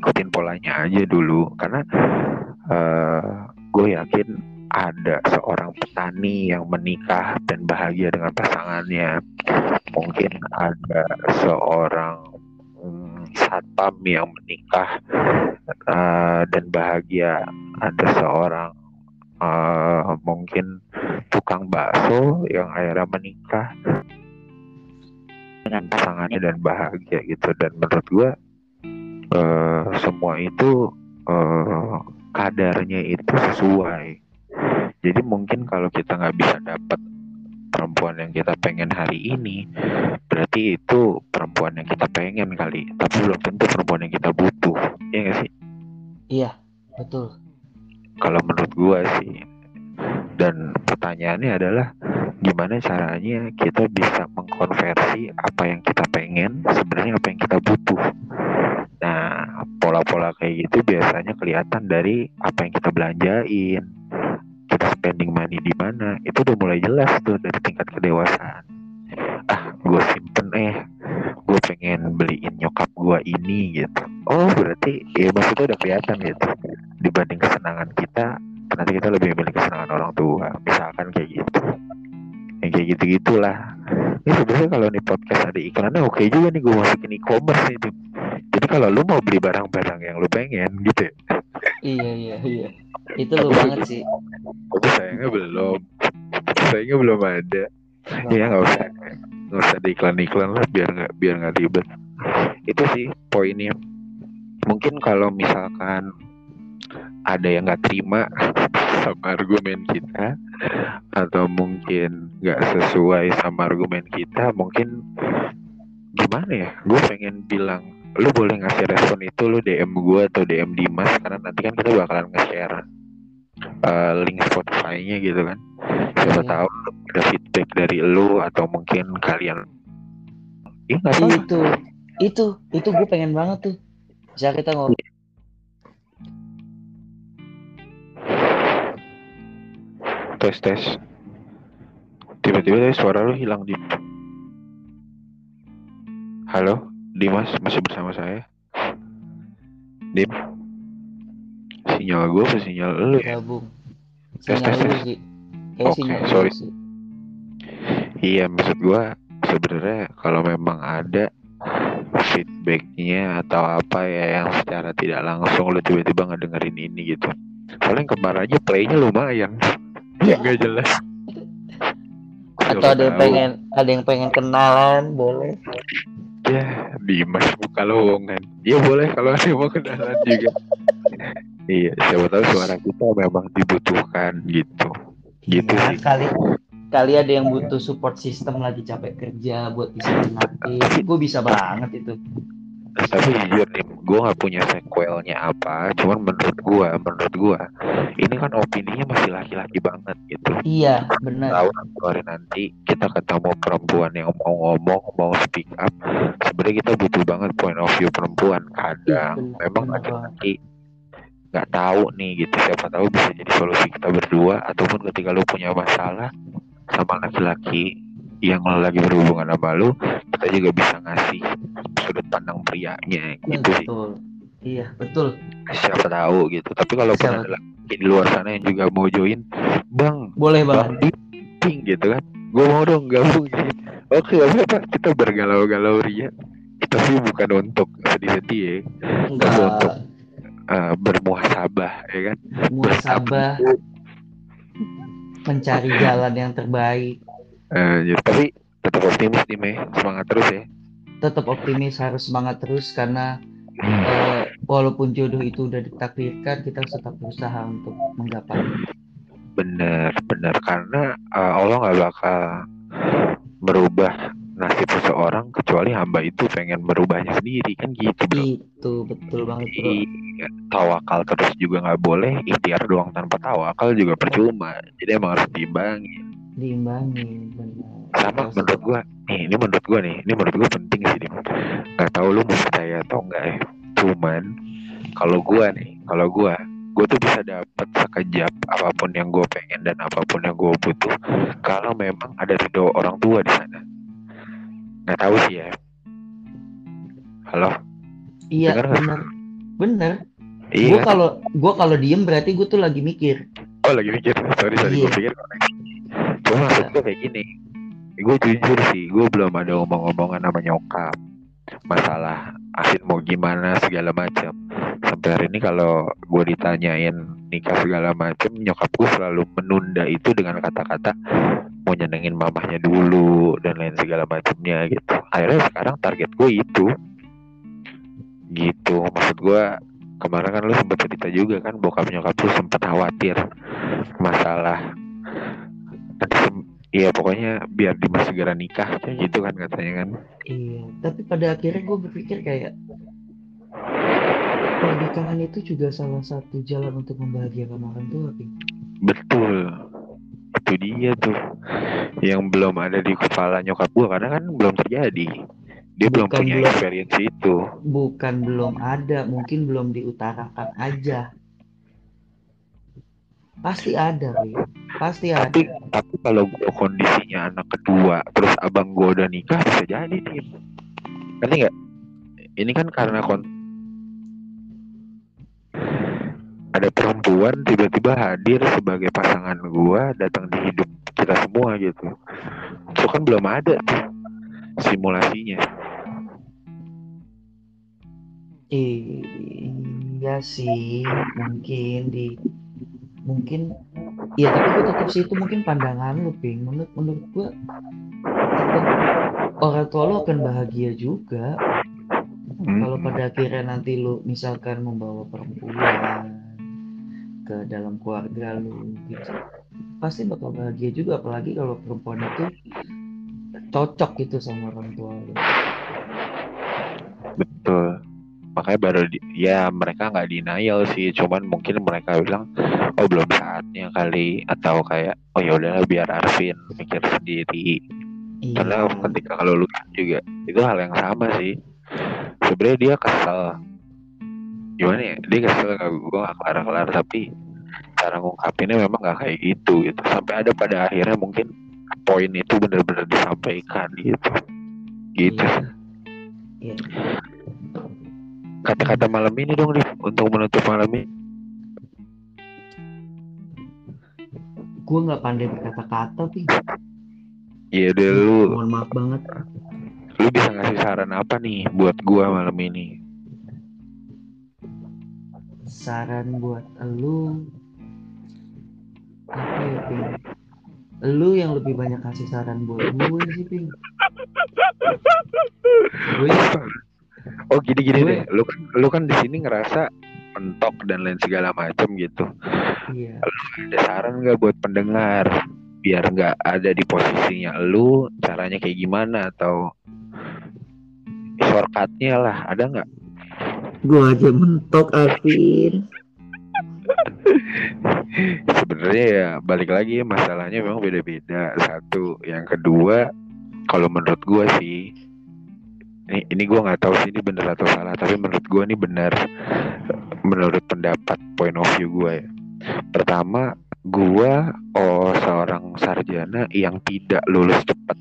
ikutin polanya aja dulu karena eh gue yakin ada seorang petani yang menikah dan bahagia dengan pasangannya. Mungkin ada seorang mm, satpam yang menikah eh, dan bahagia. Ada seorang eh, mungkin tukang bakso yang akhirnya menikah dengan pasangannya dan bahagia gitu. Dan menurut gua eh, semua itu eh, kadarnya itu sesuai jadi mungkin kalau kita nggak bisa dapat perempuan yang kita pengen hari ini berarti itu perempuan yang kita pengen kali. Tapi belum tentu perempuan yang kita butuh. Ya nggak sih? Iya, betul. kalau menurut gua sih. Dan pertanyaannya adalah gimana caranya kita bisa mengkonversi apa yang kita pengen sebenarnya apa yang kita butuh? Nah pola-pola kayak gitu biasanya kelihatan dari apa yang kita belanjain kita spending money di mana itu udah mulai jelas tuh dari tingkat kedewasaan. Ah gue simpen eh gue pengen beliin nyokap gue ini gitu. Oh berarti ya maksudnya udah kelihatan gitu. Dibanding kesenangan kita nanti kita lebih memilih kesenangan orang tua. Misalkan kayak gitu. Yang kayak gitu gitulah ini sebenarnya kalau nih podcast ada iklannya oke juga nih gue masukin e-commerce nih jadi kalau lu mau beli barang-barang yang lu pengen gitu ya, Iya, iya, iya. Itu lu banget sih. tapi sayangnya belum. Sayangnya belum ada. Ya nggak usah. Nggak usah ada iklan-iklan lah biar nggak biar nggak ribet. Itu sih poinnya. Mungkin kalau misalkan ada yang nggak terima sama argumen kita atau mungkin nggak sesuai sama argumen kita mungkin gimana ya? Gue pengen bilang lu boleh ngasih respon itu lu DM gue atau DM Dimas karena nanti kan kita bakalan nge-share eh, link Spotify-nya gitu kan siapa Iya. tahu ada feedback dari lu atau mungkin kalian Ih nggak apa Itu, itu, itu gue pengen banget tuh. Bisa kita ngobrol. tes tes tiba-tiba suara lu hilang di halo Dimas masih bersama saya Dim sinyal gue apa sinyal lu ya gabung. Tes, Sinyal tes, tes. sih. Kayak Oke, sinyal sorry. sih. iya maksud gue sebenarnya kalau memang ada feedbacknya atau apa ya yang secara tidak langsung lu tiba-tiba ngedengerin ini gitu soalnya yang kemarin aja playnya lumayan ya nggak jelas atau ada yang pengen ada yang pengen kenalan boleh ya Dimas buka lowongan. Ya boleh kalau ada mau kenalan juga. Iya siapa tahu suara kita memang dibutuhkan gitu. Gitu Iya, sih. kali kali ada yang butuh support system lagi capek kerja buat bisa ngerti gue bisa banget itu tapi jujur nih gue nggak punya sequelnya apa cuman menurut gue menurut gue ini kan opininya masih laki-laki banget gitu. Iya benar. Tahu nanti hari nanti kita ketemu perempuan yang mau ngomong mau speak up sebenarnya kita butuh banget point of view perempuan kadang. Iya, memang laki-laki nggak tahu nih gitu siapa tahu bisa jadi solusi kita berdua ataupun ketika lu punya masalah sama laki-laki yang lagi berhubungan sama lu kita juga bisa ngasih sudut pandang prianya gitu sih. Betul iya betul. Siapa tahu gitu. Tapi kalau ada laki di luar sana yang juga mau join bang boleh bang banget. Diping gitu kan. Gue mau dong gabung gitu. oke apa apa? Kita bergalau-galau ria. Tapi bukan untuk sedih-sedih ya. Enggak. untuk eh, bermuhasabah ya kan? Muasabah mencari jalan yang terbaik Eh, jadi, tapi tetap optimis nih Mei. Semangat terus ya. Tetap optimis harus semangat terus karena eh, walaupun jodoh itu udah ditakdirkan kita harus tetap berusaha untuk menggapai. Bener bener. Karena eh, Allah nggak bakal merubah nasib seseorang kecuali hamba itu pengen merubahnya sendiri. Kan gitu bro. Itu betul banget bro. Iya, tawakal terus juga nggak boleh ikhtiar doang tanpa tawakal juga percuma. Jadi emang harus diimbangi diimbangi benar. Sama Harus menurut gua? Nih ini menurut gua nih ini menurut gua penting sih Dim. nggak tahu lu mau percaya atau enggak ya. Cuman kalau gua nih kalau gua gua tuh bisa dapat sekejap apa pun yang gua pengen dan apa pun yang gua butuh kalau memang ada ridho orang tua di sana. Nggak tahu sih ya. Halo? Iya benar. Benar. Iya gue kan? kalau gue kalau diem berarti gue tuh lagi mikir oh lagi mikir sorry sorry Iya. gua pikir cuma maksud gua kayak gini gue jujur sih gue belum ada ngomong-ngomongan sama nyokap. Masalah asin mau gimana segala macam sampai hari ini kalau gue ditanyain nikah segala macam nyokap gue selalu menunda itu dengan kata-kata mau nyenengin mamahnya dulu dan lain segala macamnya gitu. Akhirnya sekarang target gue itu gitu. Maksud gue kemarin kan lu sempet cerita juga kan bokap nyokap lu sempet khawatir masalah Iya pokoknya biar Dimas segera nikah kayak gitu kan katanya kan. iya tapi pada akhirnya gue berpikir kayak pernikahan itu juga salah satu jalan untuk membahagiakan orang tua Pi. Betul. Itu dia tuh yang belum ada di kepala nyokap gua karena kan belum terjadi. Dia belum Bukan punya belum. experience itu. bukan belum ada mungkin belum diutarakan aja pasti ada Pi. pasti ada Tapi tapi kalau gua kondisinya anak kedua terus abang gua udah nikah bisa jadi tim. Ngerti nggak? Ini kan karena kon ada perempuan tiba-tiba hadir sebagai pasangan gua datang di hidup kita semua gitu. Itu kan belum ada tuh simulasinya. Iya sih, mungkin di mungkin ya tapi gue tetap sih itu mungkin pandangan lu ping menurut menurut gue tetap orang tua lu akan bahagia juga Hmm. kalau pada akhirnya nanti lu misalkan membawa perempuan ke dalam keluarga lu gitu pasti bakal bahagia juga apalagi kalau perempuan itu cocok gitu sama orang tua lu Betul. Makanya baru di- ya mereka nggak denial sih, cuman mungkin mereka bilang oh belum saatnya kali atau kayak oh ya udahlah biar Arvin mikir sendiri. Karena iya ketika kalau lu juga itu hal yang sama sih. Sebenarnya dia kesel. Gimana ya? Dia kesel nggak gue nggak kelar-kelar tapi cara ngungkapinnya memang nggak kayak gitu gitu. Sampai ada pada akhirnya mungkin poin itu benar-benar disampaikan gitu. Gitu. iya iya Kata-kata malam ini dong Rif untuk menutup malam ini. gue nggak pandai berkata-kata sih Ya udah lu mohon maaf banget lu bisa ngasih saran apa nih buat gua malam ini? saran buat lu Tapi ya, Ping. Lu yang lebih banyak kasih saran buat gue sih, Ping. Gue Oh gini-gini Gue- deh, lu kan lu kan di sini ngerasa mentok dan lain segala macam gitu. iya. Ada saran nggak buat pendengar biar nggak ada di posisinya lu, caranya kayak gimana atau shortcutnya lah, ada nggak? Gue aja mentok, Alvin. Sebenarnya ya balik lagi masalahnya memang beda-beda. Satu, yang kedua, kalau menurut gua sih ini ini gua nggak tahu sih ini bener atau salah, tapi menurut gua ini benar menurut pendapat point of view gua ya. Pertama, gua oh seorang sarjana yang tidak lulus cepat.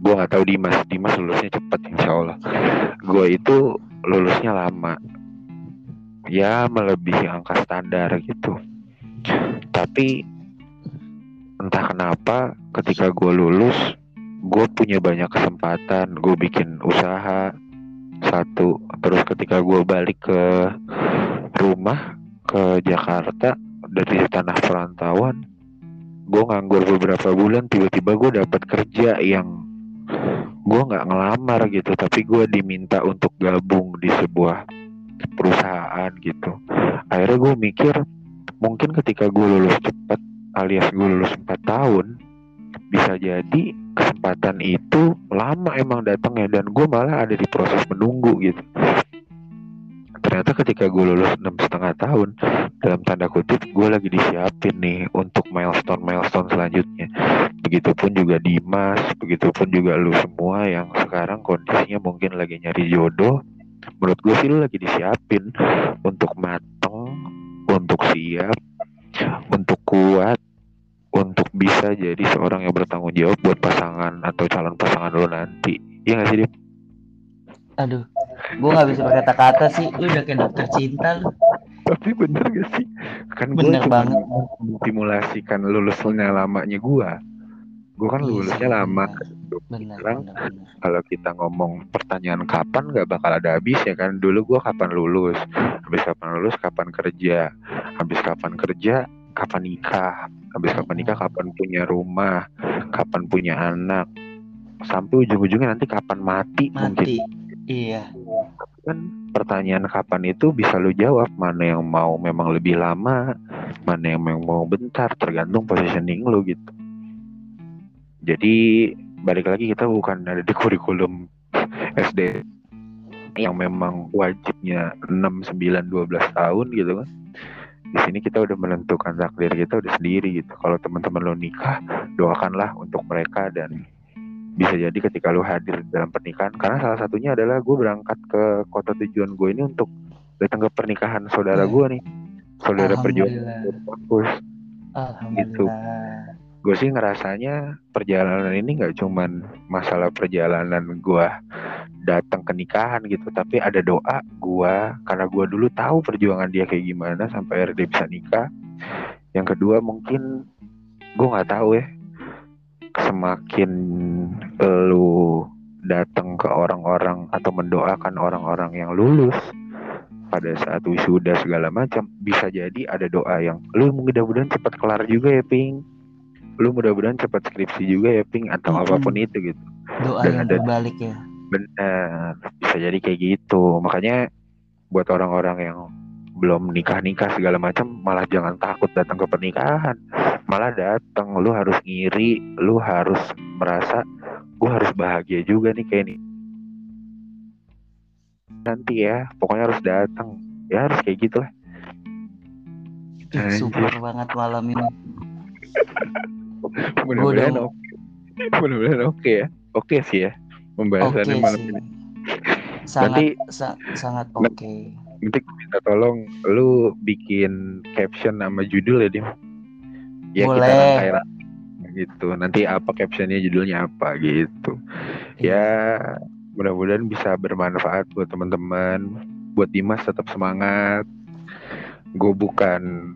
Gua nggak tahu Dimas, Dimas lulusnya cepat insya Allah. Gua itu lulusnya lama. Ya melebihi angka standar gitu tapi entah kenapa ketika gue lulus gue punya banyak kesempatan gue bikin usaha satu. Terus ketika gue balik ke rumah ke Jakarta dari tanah perantauan gue nganggur beberapa bulan tiba-tiba gue dapat kerja yang gue nggak ngelamar gitu. Tapi gue diminta untuk gabung di sebuah perusahaan gitu. Akhirnya gue mikir mungkin ketika gue lulus cepat alias gue lulus 4 tahun bisa jadi kesempatan itu lama emang datangnya dan gue malah ada di proses menunggu gitu. Ternyata ketika gue lulus enam setengah tahun dalam tanda kutip gue lagi disiapin nih untuk milestone milestone selanjutnya. Begitupun juga Dimas begitupun juga lu semua yang sekarang kondisinya mungkin lagi nyari jodoh. Menurut gue sih lu lagi disiapin untuk mateng untuk siap untuk kuat untuk bisa jadi seorang yang bertanggung jawab buat pasangan atau calon pasangan lo nanti iya gak sih Dim? Aduh, gue nggak bisa berkata-kata sih. Lu udah kayak dokter cinta lu. tapi bener gak sih kan gue banget. simulasikan lulusnya lamanya gue gue kan Iya lulusnya lama Bener, Sekarang bener, bener. kalau kita ngomong pertanyaan kapan nggak bakal ada habisnya kan dulu gua kapan lulus habis kapan lulus kapan kerja habis kapan kerja kapan nikah habis kapan nikah kapan punya rumah kapan punya anak. Sampai ujung-ujungnya nanti kapan mati, mungkin. Mati. Iya. kan pertanyaan kapan itu bisa lu jawab mana yang mau memang lebih lama mana yang memang mau bentar tergantung positioning lu gitu. Jadi balik lagi kita bukan ada di kurikulum SD yang memang wajibnya 6, 9, 12 tahun gitu kan di sini kita udah menentukan takdir kita udah sendiri gitu kalau teman-teman lo nikah doakanlah untuk mereka dan bisa jadi ketika lo hadir dalam pernikahan karena salah satunya adalah gue berangkat ke kota tujuan gue ini untuk datang ke pernikahan saudara Iya. gue nih saudara perjuangan Alhamdulillah. kampus Gitu. Gue sih ngerasanya perjalanan ini nggak cuman masalah perjalanan gue datang ke nikahan gitu tapi ada doa gue karena gue dulu tahu perjuangan dia kayak gimana sampai akhirnya bisa nikah. Yang kedua mungkin gue nggak tahu ya semakin lu datang ke orang-orang atau mendoakan orang-orang yang lulus pada saat wisuda segala macam bisa jadi ada doa yang lu mudah-mudahan cepat kelar juga ya ping lu mudah-mudahan cepat skripsi juga ya ping atau Mm-mm. apa pun itu gitu Doa Dan yang ada- ya. benar bisa jadi kayak gitu makanya buat orang-orang yang belum nikah nikah segala macam malah jangan takut datang ke pernikahan malah datang lu harus ngiri lu harus merasa gue harus bahagia juga nih kayak nih nanti ya pokoknya harus datang ya harus kayak gitu lah Ih, Anjir. super banget malam ini. mudah-mudahan udah- oke. Mudah-mudahan oke ya. Oke sih ya pembahasannya malam sih. ini. Sangat Nanti- sa- sangat oke. nanti gue minta tolong lu bikin caption sama judul ya dim? Ya kita Boleh. rangkai gitu. Nanti apa captionnya judulnya apa gitu. Iya. ya mudah-mudahan bisa bermanfaat buat teman-teman. Buat Dimas tetap semangat. Gue bukan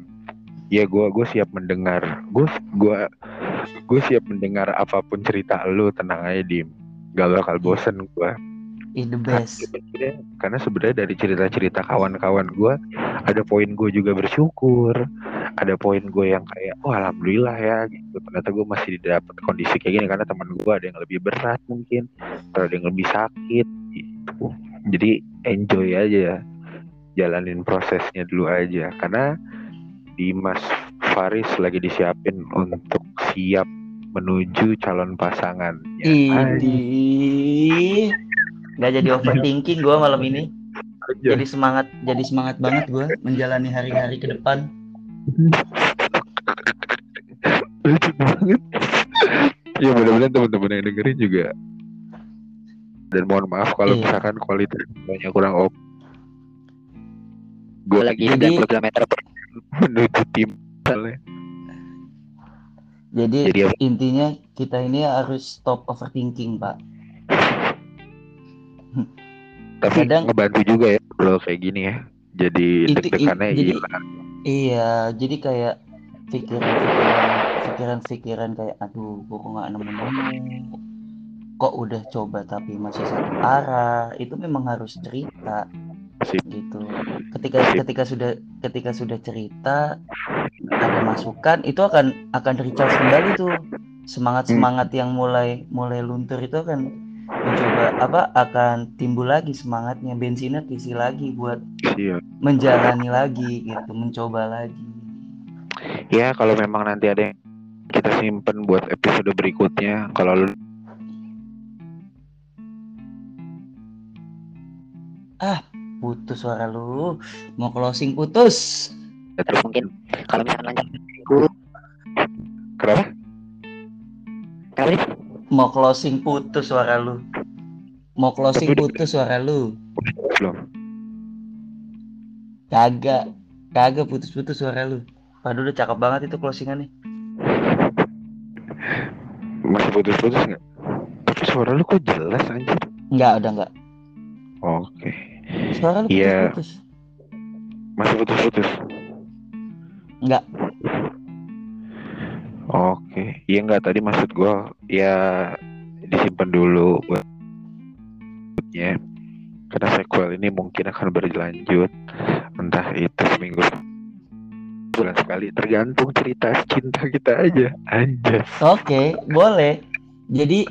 ya gue gue siap mendengar. Gue gue gue siap mendengar apa pun cerita lu tenang aja dim. Gak bakal bosen gue Ih, the best. sebenarnya karena sebenarnya dari cerita-cerita kawan-kawan gue ada poin gue juga bersyukur. Ada poin gue yang kayak oh alhamdulillah ya gitu. Ternyata gue masih dapat kondisi kayak gini karena teman gue ada yang lebih berat mungkin atau ada yang lebih sakit gitu. Jadi enjoy aja jalanin prosesnya dulu aja. Karena Dimas Faris lagi disiapin untuk siap menuju calon pasangan. Ini nggak jadi overthinking gue malam ini. Jadi semangat, jadi semangat banget gue menjalani hari-hari ke depan. Lucu banget. ya mudah-mudahan teman-teman yang dengerin juga. Dan mohon maaf kalau Iya. misalkan kualitas banyak kurang op. Gue lagi Jadi- 90 km per menuju tim misalnya. Jadi, Jadi intinya kita ini harus stop overthinking pak. Tapi Kadang- ngebantu juga ya kalau kayak gini ya. Jadi deg-degannya hilang. Iya, jadi kayak pikiran-pikiran, pikiran-pikiran kayak aduh, gue kok nggak nemu-nemu. Kok udah coba tapi masih satu arah. Itu memang harus cerita Sip. gitu. Ketika Sip. ketika sudah ketika sudah cerita ada masukan itu akan akan recharge kembali tuh semangat semangat yang mulai mulai luntur itu akan mencoba apa akan timbul lagi semangatnya bensinnya diisi lagi buat Iya. menjalani lagi gitu mencoba lagi Ya kalau memang nanti ada yang kita simpen buat episode berikutnya. Kalau lu putus suara lu mau closing putus terus mungkin kalau misalkan lanjut kenapa? kenapa nih? mau closing putus suara lu mau closing putus suara lu Belum. kagak kagak putus-putus suara lu Padahal udah cakep banget itu closingannya Masih putus-putus nggak? Tapi suara lu kok jelas anjir. Enggak, udah enggak. Oke. Suara lu Iya. putus-putus. Masih putus-putus. Enggak. Oke. Iya nggak tadi maksud gua ya disimpan dulu buat berikutnya. Karena sequel ini mungkin akan berlanjut entah itu seminggu bulan sekali tergantung cerita cinta kita aja anjas Oke, boleh. Jadi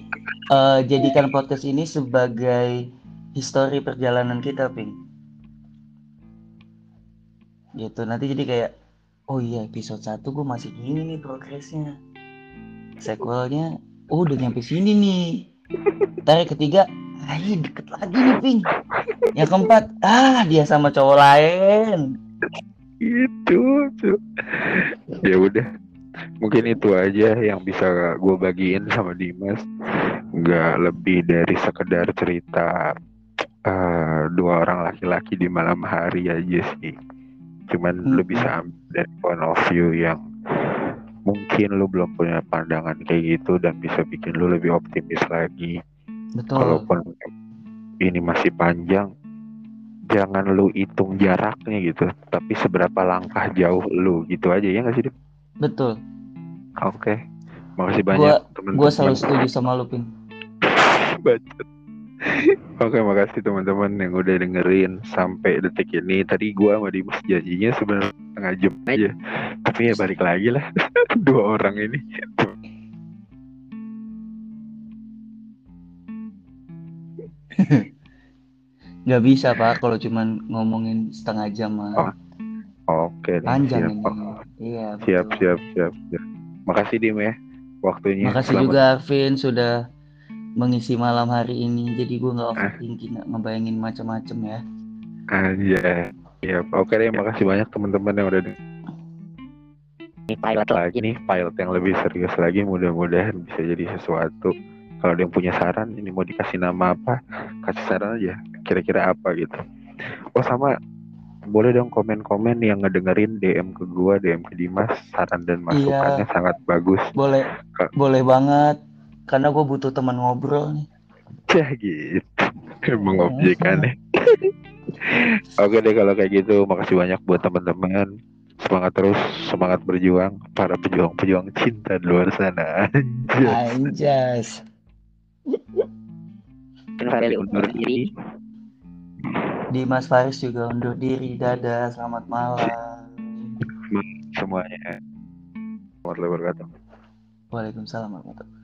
eh, jadikan podcast ini sebagai histori perjalanan kita, Ping. Gitu. Nanti jadi kayak oh iya episode 1 gue masih gini nih progresnya. Sequelnya oh udah nyampe sini nih. Yang ketiga, ayo deket lagi nih, Ping. Yang keempat, ah dia sama cowok lain. itu tuh. ya udah mungkin itu aja yang bisa gue bagiin sama Dimas nggak lebih dari sekedar cerita eh, dua orang laki-laki di malam hari aja sih cuman lu Mm-mm. bisa ambil dari point of view yang mungkin lu belum punya pandangan kayak gitu dan bisa bikin lu lebih optimis lagi Betul. kalaupun ini masih panjang jangan lu hitung jaraknya gitu tapi seberapa langkah jauh lu gitu aja ya nggak sih Dip? Betul. oke makasih banyak Gue selalu teman-teman setuju sama lu. Bacot. Oke makasih teman-teman yang udah dengerin sampai detik ini. Tadi gua sama Dimas janjinya sebenarnya setengah jam aja. Tapi ya balik lagi lah. Dua orang ini. Nggak bisa pak kalau cuman ngomongin setengah jam mah Oh, oke panjang siap. ini. Iya. siap betul. siap siap siap. Makasih Dim ya waktunya. Makasih Selamat. juga Arvin sudah mengisi malam hari ini. Jadi gue Ah. nggak overthinking, nggak ngebayangin macam-macam ya. aja ya oke deh makasih banyak teman-teman yang udah Ini pilot lagi nih pilot yang lebih serius lagi mudah-mudahan bisa jadi sesuatu kalau ada yang punya saran ini mau dikasih nama apa kasih saran aja kira-kira apa gitu oh sama boleh dong komen-komen yang ngedengerin DM ke gua DM ke Dimas saran dan masukannya sangat bagus Boleh, boleh banget. Karena gue butuh teman ngobrol nih. ya gitu emang objek aneh oke deh kalau kayak gitu makasih banyak buat teman-teman semangat terus semangat berjuang para pejuang-pejuang cinta di luar sana Anjay. Anjas. Farel undur diri Dimas Faris juga undur diri. Dadah, selamat malam. semuanya. Warahmatullahi wabarakatuh. Waalaikumsalam warahmatullahi